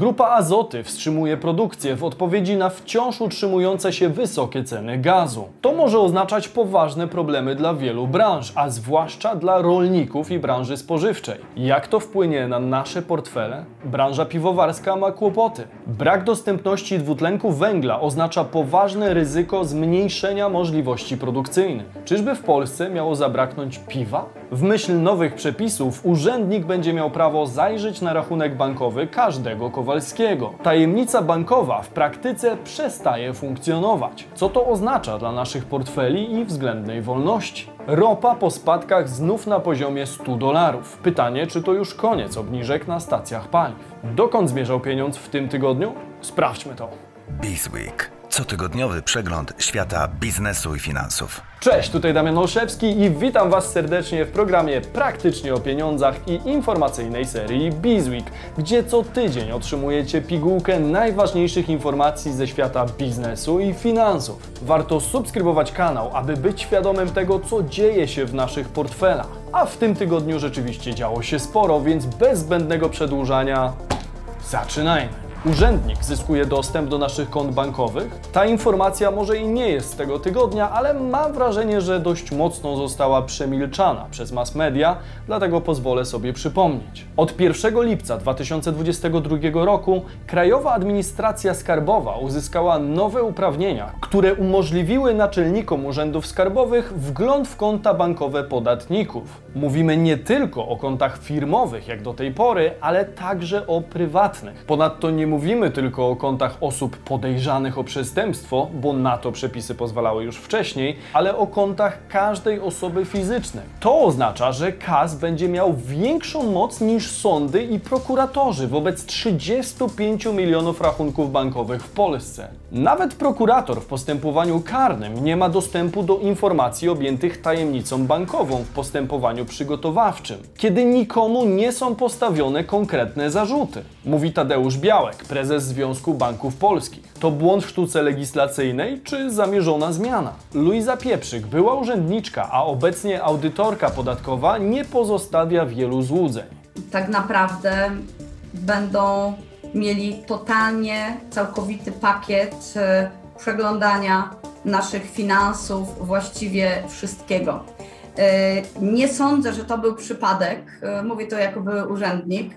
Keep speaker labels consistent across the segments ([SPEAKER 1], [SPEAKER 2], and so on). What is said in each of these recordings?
[SPEAKER 1] Grupa Azoty wstrzymuje produkcję w odpowiedzi na wciąż utrzymujące się wysokie ceny gazu. To może oznaczać poważne problemy dla wielu branż, a zwłaszcza dla rolników i branży spożywczej. Jak to wpłynie na nasze portfele? Branża piwowarska ma kłopoty. Brak dostępności dwutlenku węgla oznacza poważne ryzyko zmniejszenia możliwości produkcyjnych. Czyżby w Polsce miało zabraknąć piwa? W myśl nowych przepisów urzędnik będzie miał prawo zajrzeć na rachunek bankowy każdego Kowalskiego. Tajemnica bankowa w praktyce przestaje funkcjonować. Co to oznacza dla naszych portfeli i względnej wolności? Ropa po spadkach znów na poziomie 100 dolarów. Pytanie, czy to już koniec obniżek na stacjach paliw? Dokąd zmierzał pieniądz w tym tygodniu? Sprawdźmy to.
[SPEAKER 2] Bizweek. Cotygodniowy przegląd świata biznesu i finansów.
[SPEAKER 1] Cześć, tutaj Damian Olszewski i witam Was serdecznie w programie Praktycznie o pieniądzach i informacyjnej serii Bizweek, gdzie co tydzień otrzymujecie pigułkę najważniejszych informacji ze świata biznesu i finansów. Warto subskrybować kanał, aby być świadomym tego, co dzieje się w naszych portfelach. A w tym tygodniu rzeczywiście działo się sporo, więc bez zbędnego przedłużania zaczynajmy. Urzędnik zyskuje dostęp do naszych kont bankowych. Ta informacja może i nie jest z tego tygodnia, ale mam wrażenie, że dość mocno została przemilczana przez mass media, dlatego pozwolę sobie przypomnieć. Od 1 lipca 2022 roku Krajowa Administracja Skarbowa uzyskała nowe uprawnienia, które umożliwiły naczelnikom urzędów skarbowych wgląd w konta bankowe podatników. Mówimy nie tylko o kontach firmowych, jak do tej pory, ale także o prywatnych. Ponadto nie mówimy tylko o kontach osób podejrzanych o przestępstwo, bo na to przepisy pozwalały już wcześniej, ale o kontach każdej osoby fizycznej. To oznacza, że KAS będzie miał większą moc niż sądy i prokuratorzy wobec 35 milionów rachunków bankowych w Polsce. Nawet prokurator w postępowaniu karnym nie ma dostępu do informacji objętych tajemnicą bankową w postępowaniu przygotowawczym, kiedy nikomu nie są postawione konkretne zarzuty. Mówi Tadeusz Białek, prezes Związku Banków Polskich. To błąd w sztuce legislacyjnej czy zamierzona zmiana? Luiza Pieprzyk, była urzędniczka, a obecnie audytorka podatkowa, nie pozostawia wielu złudzeń.
[SPEAKER 3] Tak naprawdę będą mieli totalnie całkowity pakiet e, przeglądania naszych finansów, właściwie wszystkiego. E, nie sądzę, że to był przypadek, e, mówię to jako były urzędnik,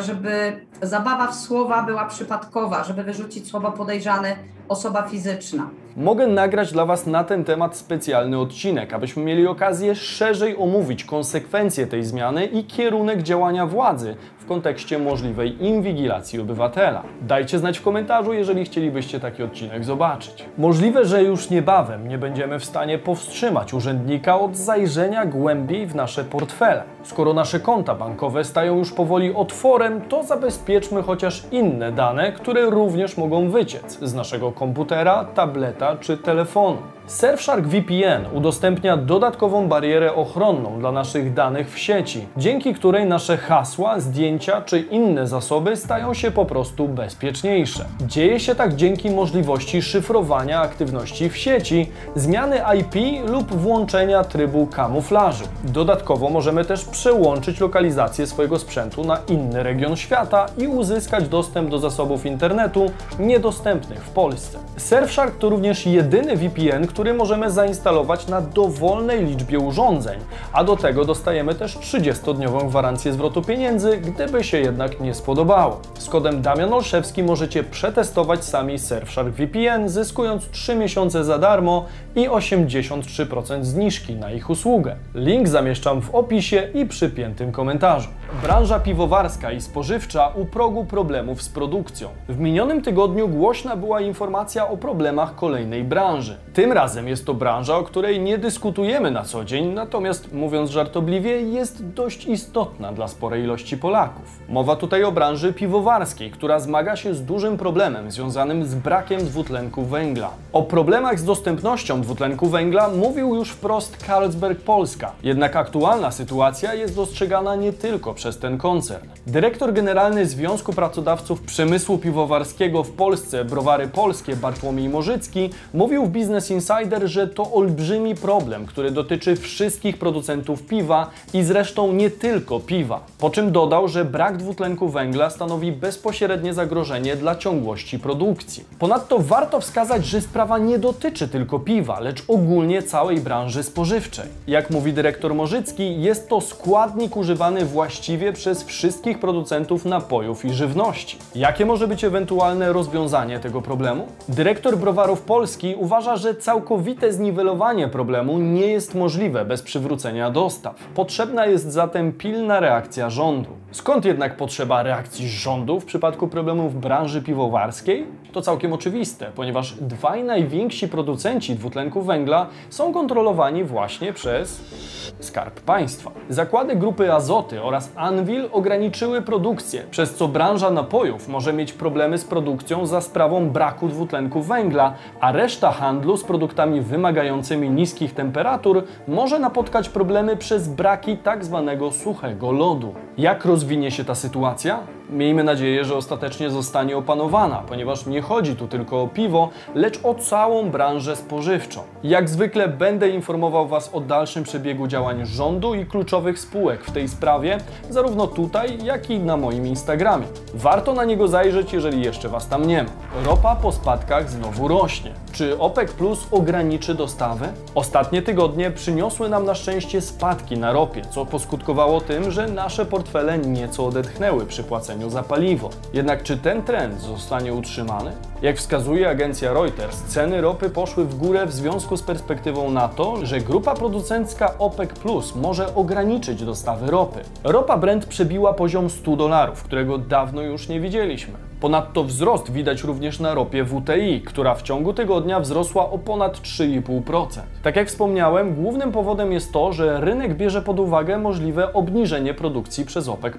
[SPEAKER 3] żeby zabawa w słowa była przypadkowa, żeby wyrzucić słowo podejrzany osoba fizyczna.
[SPEAKER 1] Mogę nagrać dla Was na ten temat specjalny odcinek, abyśmy mieli okazję szerzej omówić konsekwencje tej zmiany i kierunek działania władzy w kontekście możliwej inwigilacji obywatela. Dajcie znać w komentarzu, jeżeli chcielibyście taki odcinek zobaczyć. Możliwe, że już niebawem nie będziemy w stanie powstrzymać urzędnika od zajrzenia głębiej w nasze portfele. Skoro nasze konta bankowe stają już powoli otworem, to zabezpieczmy chociaż inne dane, które również mogą wyciec z naszego komputera, tableta czy telefonu. Surfshark VPN udostępnia dodatkową barierę ochronną dla naszych danych w sieci, dzięki której nasze hasła, zdjęcia czy inne zasoby stają się po prostu bezpieczniejsze. Dzieje się tak dzięki możliwości szyfrowania aktywności w sieci, zmiany IP lub włączenia trybu kamuflażu. Dodatkowo możemy też przełączyć lokalizację swojego sprzętu na inny region świata i uzyskać dostęp do zasobów internetu niedostępnych w Polsce. Surfshark to również jedyny VPN, który możemy zainstalować na dowolnej liczbie urządzeń, a do tego dostajemy też 30-dniową gwarancję zwrotu pieniędzy, gdyby się jednak nie spodobało. Z kodem Damian Olszewski możecie przetestować sami Surfshark VPN, zyskując 3 miesiące za darmo i 83% zniżki na ich usługę. Link zamieszczam w opisie i przypiętym komentarzu. Branża piwowarska i spożywcza u progu problemów z produkcją. W minionym tygodniu głośna była informacja o problemach kolejnej branży. Tym razem jest to branża, o której nie dyskutujemy na co dzień, natomiast mówiąc żartobliwie, jest dość istotna dla sporej ilości Polaków. Mowa tutaj o branży piwowarskiej, która zmaga się z dużym problemem związanym z brakiem dwutlenku węgla. O problemach z dostępnością dwutlenku węgla mówił już wprost Carlsberg Polska. Jednak aktualna sytuacja jest dostrzegana nie tylko przez ten koncern. Dyrektor generalny Związku Pracodawców Przemysłu Piwowarskiego w Polsce, Browary Polskie, Bartłomiej Morzycki, mówił w Business Insider, że to olbrzymi problem, który dotyczy wszystkich producentów piwa i zresztą nie tylko piwa. Po czym dodał, że brak dwutlenku węgla stanowi bezpośrednie zagrożenie dla ciągłości produkcji. Ponadto warto wskazać, że sprawa nie dotyczy tylko piwa, lecz ogólnie całej branży spożywczej. Jak mówi dyrektor Morzycki, jest to składnik używany właściwie przez wszystkich producentów napojów i żywności. Jakie może być ewentualne rozwiązanie tego problemu? Dyrektor Browarów Polski uważa, że całkowite zniwelowanie problemu nie jest możliwe bez przywrócenia dostaw. Potrzebna jest zatem pilna reakcja rządu. Skąd jednak potrzeba reakcji rządu w przypadku problemów branży piwowarskiej? To całkiem oczywiste, ponieważ dwaj najwięksi producenci dwutlenku węgla są kontrolowani właśnie przez Skarb Państwa. Zakłady grupy Azoty oraz Anvil ograniczyły produkcję, przez co branża napojów może mieć problemy z produkcją za sprawą braku dwutlenku węgla, a reszta handlu z produktami wymagającymi niskich temperatur może napotkać problemy przez braki tak zwanego suchego lodu. Jak rozwinie się ta sytuacja? Miejmy nadzieję, że ostatecznie zostanie opanowana, ponieważ nie chodzi tu tylko o piwo, lecz o całą branżę spożywczą. Jak zwykle będę informował Was o dalszym przebiegu działań rządu i kluczowych spółek w tej sprawie, zarówno tutaj, jak i na moim Instagramie. Warto na niego zajrzeć, jeżeli jeszcze Was tam nie ma. Ropa po spadkach znowu rośnie. Czy OPEC Plus ograniczy dostawy? Ostatnie tygodnie przyniosły nam na szczęście spadki na ropie, co poskutkowało tym, że nasze portfele nieco odetchnęły przy płaceniu za paliwo. Jednak czy ten trend zostanie utrzymany? Jak wskazuje agencja Reuters, ceny ropy poszły w górę w związku z perspektywą na to, że grupa producencka OPEC Plus może ograniczyć dostawy ropy. Ropa Brent przebiła poziom 100 dolarów, którego dawno już nie widzieliśmy. Ponadto wzrost widać również na ropie WTI, która w ciągu tygodnia wzrosła o ponad 3,5%. Tak jak wspomniałem, głównym powodem jest to, że rynek bierze pod uwagę możliwe obniżenie produkcji przez OPEC+.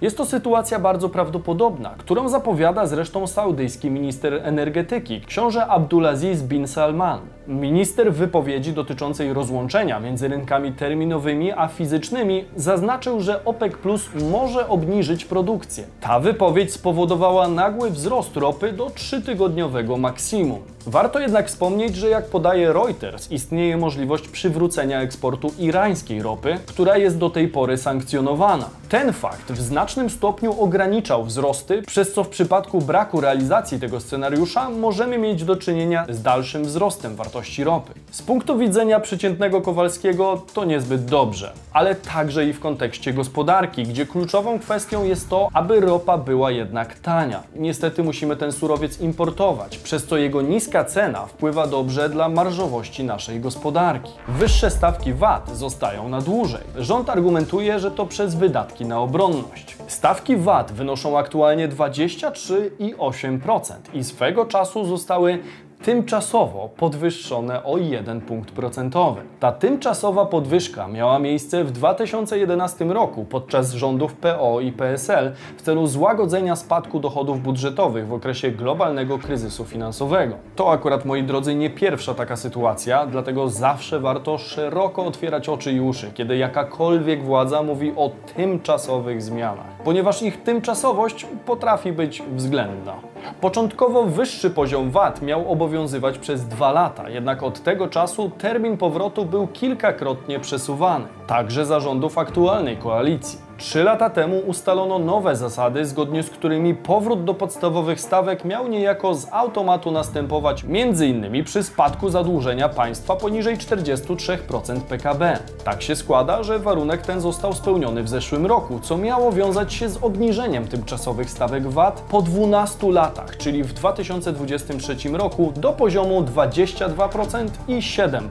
[SPEAKER 1] Jest to sytuacja bardzo prawdopodobna, którą zapowiada zresztą saudyjski minister energetyki, książę Abdulaziz bin Salman. Minister w wypowiedzi dotyczącej rozłączenia między rynkami terminowymi a fizycznymi zaznaczył, że OPEC Plus może obniżyć produkcję. Ta wypowiedź spowodowała nagły wzrost ropy do trzytygodniowego maksimum. Warto jednak wspomnieć, że jak podaje Reuters, istnieje możliwość przywrócenia eksportu irańskiej ropy, która jest do tej pory sankcjonowana. Ten fakt w znacznym stopniu ograniczał wzrosty, przez co w przypadku braku realizacji tego scenariusza możemy mieć do czynienia z dalszym wzrostem wartości ropy. Z punktu widzenia przeciętnego Kowalskiego to niezbyt dobrze, ale także i w kontekście gospodarki, gdzie kluczową kwestią jest to, aby ropa była jednak tania. Niestety musimy ten surowiec importować, przez co jego niska cena wpływa dobrze dla marżowości naszej gospodarki. Wyższe stawki VAT zostają na dłużej. Rząd argumentuje, że to przez wydatki na obronność. Stawki VAT wynoszą aktualnie 23,8% i swego czasu zostały tymczasowo podwyższone o 1 punkt procentowy. Ta tymczasowa podwyżka miała miejsce w 2011 roku podczas rządów PO i PSL w celu złagodzenia spadku dochodów budżetowych w okresie globalnego kryzysu finansowego. To akurat, moi drodzy, nie pierwsza taka sytuacja, dlatego zawsze warto szeroko otwierać oczy i uszy, kiedy jakakolwiek władza mówi o tymczasowych zmianach, ponieważ ich tymczasowość potrafi być względna. Początkowo wyższy poziom VAT miał obowiązywać przez dwa lata, jednak od tego czasu termin powrotu był kilkakrotnie przesuwany, także zarządów aktualnej koalicji. Trzy lata temu ustalono nowe zasady, zgodnie z którymi powrót do podstawowych stawek miał niejako z automatu następować m.in. przy spadku zadłużenia państwa poniżej 43% PKB. Tak się składa, że warunek ten został spełniony w zeszłym roku, co miało wiązać się z obniżeniem tymczasowych stawek VAT po 12 latach, czyli w 2023 roku do poziomu 22% i 7%.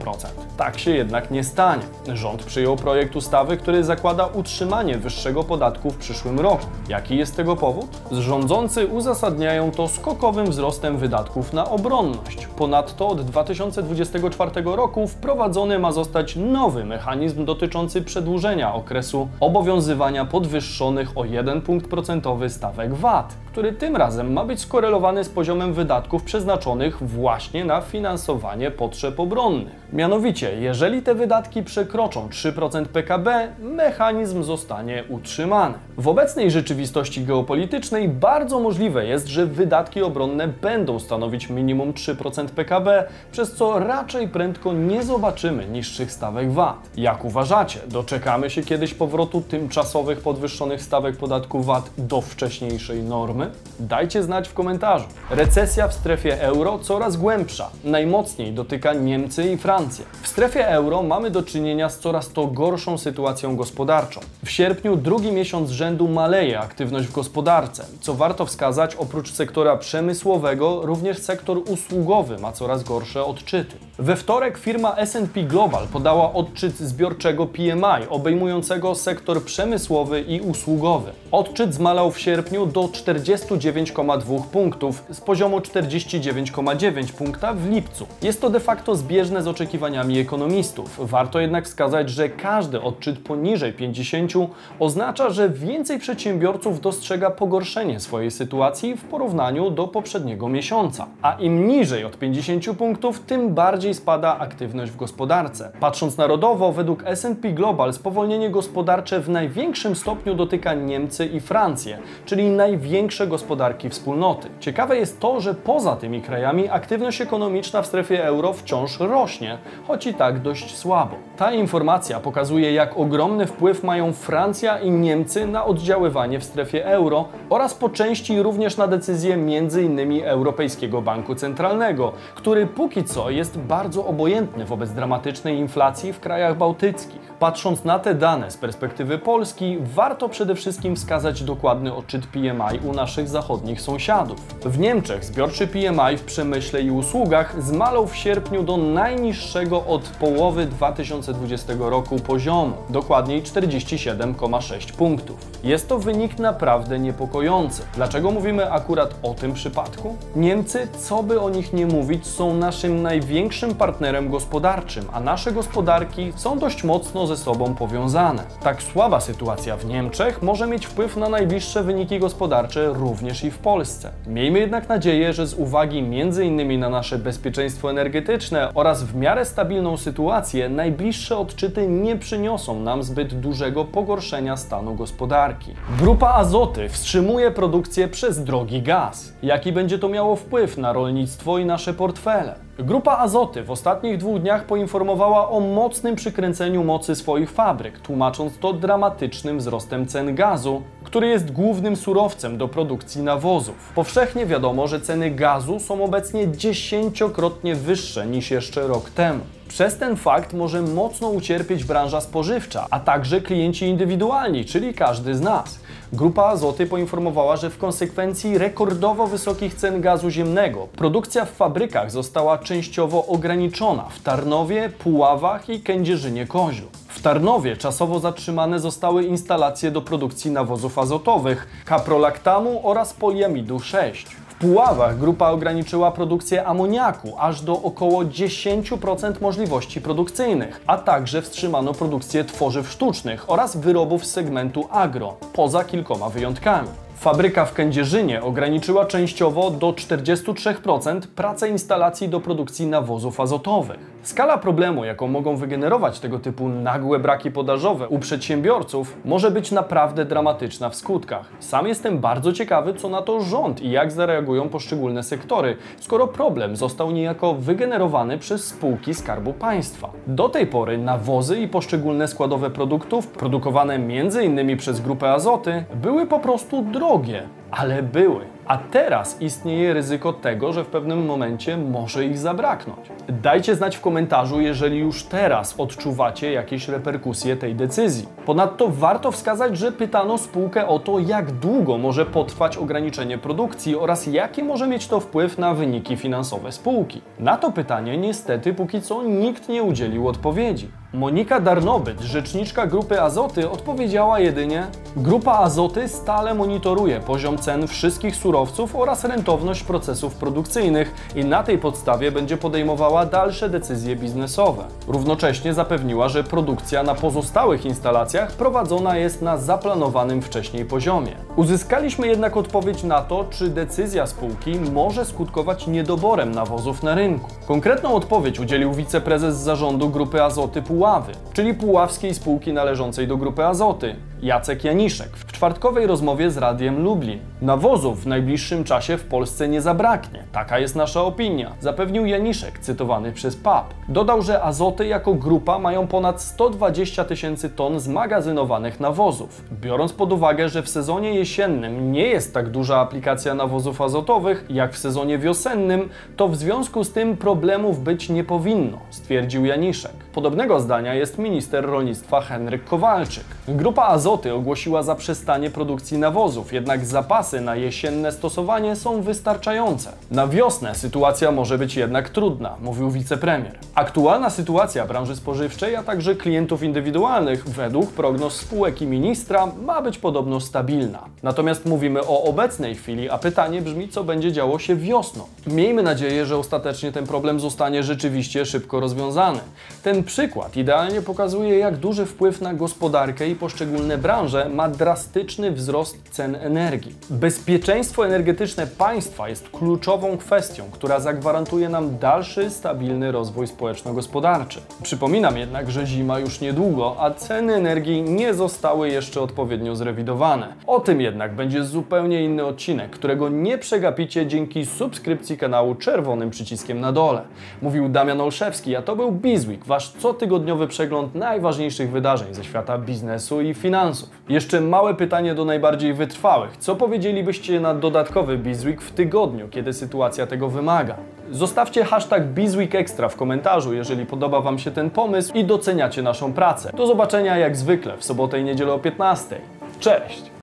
[SPEAKER 1] Tak się jednak nie stanie. Rząd przyjął projekt ustawy, który zakłada utrzymanie wyższego wyższego podatku w przyszłym roku. Jaki jest tego powód? Rządzący uzasadniają to skokowym wzrostem wydatków na obronność. Ponadto od 2024 roku wprowadzony ma zostać nowy mechanizm dotyczący przedłużenia okresu obowiązywania podwyższonych o 1 punkt procentowy stawek VAT. Który tym razem ma być skorelowany z poziomem wydatków przeznaczonych właśnie na finansowanie potrzeb obronnych. Mianowicie, jeżeli te wydatki przekroczą 3% PKB, mechanizm zostanie utrzymany. W obecnej rzeczywistości geopolitycznej bardzo możliwe jest, że wydatki obronne będą stanowić minimum 3% PKB, przez co raczej prędko nie zobaczymy niższych stawek VAT. Jak uważacie, doczekamy się kiedyś powrotu tymczasowych podwyższonych stawek podatku VAT do wcześniejszej normy? Dajcie znać w komentarzu. Recesja w strefie euro coraz głębsza. Najmocniej dotyka Niemcy i Francję. W strefie euro mamy do czynienia z coraz to gorszą sytuacją gospodarczą. W sierpniu drugi miesiąc rzędu maleje aktywność w gospodarce. Co warto wskazać, oprócz sektora przemysłowego, również sektor usługowy ma coraz gorsze odczyty. We wtorek firma S&P Global podała odczyt zbiorczego PMI obejmującego sektor przemysłowy i usługowy. Odczyt zmalał w sierpniu do 49,2 punktów z poziomu 49,9 punkta w lipcu. Jest to de facto zbieżne z oczekiwaniami ekonomistów. Warto jednak wskazać, że każdy odczyt poniżej 50 oznacza, że więcej przedsiębiorców dostrzega pogorszenie swojej sytuacji w porównaniu do poprzedniego miesiąca. A im niżej od 50 punktów, tym bardziej spada aktywność w gospodarce. Patrząc narodowo, według S&P Global spowolnienie gospodarcze w największym stopniu dotyka Niemcy i Francję, czyli największe gospodarki wspólnoty. Ciekawe jest to, że poza tymi krajami aktywność ekonomiczna w strefie euro wciąż rośnie, choć i tak dość słabo. Ta informacja pokazuje, jak ogromny wpływ mają Francja i Niemcy na oddziaływanie w strefie euro oraz po części również na decyzje m.in. Europejskiego Banku Centralnego, który póki co jest bardzo obojętny wobec dramatycznej inflacji w krajach bałtyckich. Patrząc na te dane z perspektywy Polski, warto przede wszystkim wskazać dokładny odczyt PMI u naszych zachodnich sąsiadów. W Niemczech zbiorczy PMI w przemyśle i usługach zmalał w sierpniu do najniższego od połowy 2020 roku poziomu, dokładniej 47,6 punktów. Jest to wynik naprawdę niepokojący. Dlaczego mówimy akurat o tym przypadku? Niemcy, co by o nich nie mówić, są naszym największym partnerem gospodarczym, a nasze gospodarki są dość mocno ze sobą powiązane. Tak słaba sytuacja w Niemczech może mieć wpływ na najbliższe wyniki gospodarcze również i w Polsce. Miejmy jednak nadzieję, że z uwagi m.in. na nasze bezpieczeństwo energetyczne oraz w miarę stabilną sytuację, najbliższe odczyty nie przyniosą nam zbyt dużego pogorszenia stanu gospodarki. Grupa Azoty wstrzymuje produkcję przez drogi gaz. Jaki będzie to miało wpływ na rolnictwo i nasze portfele? Grupa Azoty w ostatnich dwóch dniach poinformowała o mocnym przykręceniu mocy swoich fabryk, tłumacząc to dramatycznym wzrostem cen gazu, który jest głównym surowcem do produkcji nawozów. Powszechnie wiadomo, że ceny gazu są obecnie dziesięciokrotnie wyższe niż jeszcze rok temu. Przez ten fakt może mocno ucierpieć branża spożywcza, a także klienci indywidualni, czyli każdy z nas. Grupa Azoty poinformowała, że w konsekwencji rekordowo wysokich cen gazu ziemnego produkcja w fabrykach została częściowo ograniczona w Tarnowie, Puławach i Kędzierzynie-Koziu. W Tarnowie czasowo zatrzymane zostały instalacje do produkcji nawozów azotowych, kaprolaktamu oraz poliamidu 6. Puławach grupa ograniczyła produkcję amoniaku aż do około 10% możliwości produkcyjnych, a także wstrzymano produkcję tworzyw sztucznych oraz wyrobów z segmentu agro, poza kilkoma wyjątkami. Fabryka w Kędzierzynie ograniczyła częściowo do 43% pracę instalacji do produkcji nawozów azotowych. Skala problemu, jaką mogą wygenerować tego typu nagłe braki podażowe u przedsiębiorców, może być naprawdę dramatyczna w skutkach. Sam jestem bardzo ciekawy, co na to rząd i jak zareagują poszczególne sektory, skoro problem został niejako wygenerowany przez spółki Skarbu Państwa. Do tej pory nawozy i poszczególne składowe produktów, produkowane m.in. przez Grupę Azoty, były po prostu drogie, ale były. A teraz istnieje ryzyko tego, że w pewnym momencie może ich zabraknąć. Dajcie znać w komentarzu, jeżeli już teraz odczuwacie jakieś reperkusje tej decyzji. Ponadto warto wskazać, że pytano spółkę o to, jak długo może potrwać ograniczenie produkcji oraz jaki może mieć to wpływ na wyniki finansowe spółki. Na to pytanie niestety póki co nikt nie udzielił odpowiedzi. Monika Darnobyt, rzeczniczka Grupy Azoty, odpowiedziała jedynie: Grupa Azoty stale monitoruje poziom cen wszystkich surowców oraz rentowność procesów produkcyjnych i na tej podstawie będzie podejmowała dalsze decyzje biznesowe. Równocześnie zapewniła, że produkcja na pozostałych instalacjach prowadzona jest na zaplanowanym wcześniej poziomie. Uzyskaliśmy jednak odpowiedź na to, czy decyzja spółki może skutkować niedoborem nawozów na rynku. Konkretną odpowiedź udzielił wiceprezes zarządu Grupy Azoty Puławy, czyli puławskiej spółki należącej do Grupy Azoty, Jacek Janiszek, w czwartkowej rozmowie z Radiem Lublin. Nawozów w najbliższym czasie w Polsce nie zabraknie, taka jest nasza opinia, zapewnił Janiszek, cytowany przez PAP. Dodał, że Azoty jako grupa mają ponad 120 tysięcy ton zmagazynowanych nawozów. Biorąc pod uwagę, że w sezonie jesiennym nie jest tak duża aplikacja nawozów azotowych jak w sezonie wiosennym, to w związku z tym problemów być nie powinno, stwierdził Janiszek. Podobnego zdania jest minister rolnictwa Henryk Kowalczyk. Grupa Azoty ogłosiła zaprzestanie produkcji nawozów, jednak zapasy na jesienne stosowanie są wystarczające. Na wiosnę sytuacja może być jednak trudna, mówił wicepremier. Aktualna sytuacja branży spożywczej, a także klientów indywidualnych, według prognoz spółek i ministra, ma być podobno stabilna. Natomiast mówimy o obecnej chwili, a pytanie brzmi, co będzie działo się wiosną. Miejmy nadzieję, że ostatecznie ten problem zostanie rzeczywiście szybko rozwiązany. Ten przykład idealnie pokazuje, jak duży wpływ na gospodarkę i poszczególne branże ma drastyczny wzrost cen energii. Bezpieczeństwo energetyczne państwa jest kluczową kwestią, która zagwarantuje nam dalszy, stabilny rozwój społeczno-gospodarczy. Przypominam jednak, że zima już niedługo, a ceny energii nie zostały jeszcze odpowiednio zrewidowane. O tym jednak będzie zupełnie inny odcinek, którego nie przegapicie dzięki subskrypcji kanału czerwonym przyciskiem na dole. Mówił Damian Olszewski, a to był Bizweek, wasz cotygodniowy przegląd najważniejszych wydarzeń ze świata biznesu i finansów. Jeszcze małe pytanie do najbardziej wytrwałych. Co powiedzielibyście na dodatkowy Bizweek w tygodniu, kiedy sytuacja tego wymaga? Zostawcie hashtag BizweekExtra w komentarzu, jeżeli podoba Wam się ten pomysł i doceniacie naszą pracę. Do zobaczenia jak zwykle w sobotę i niedzielę o 15. Cześć!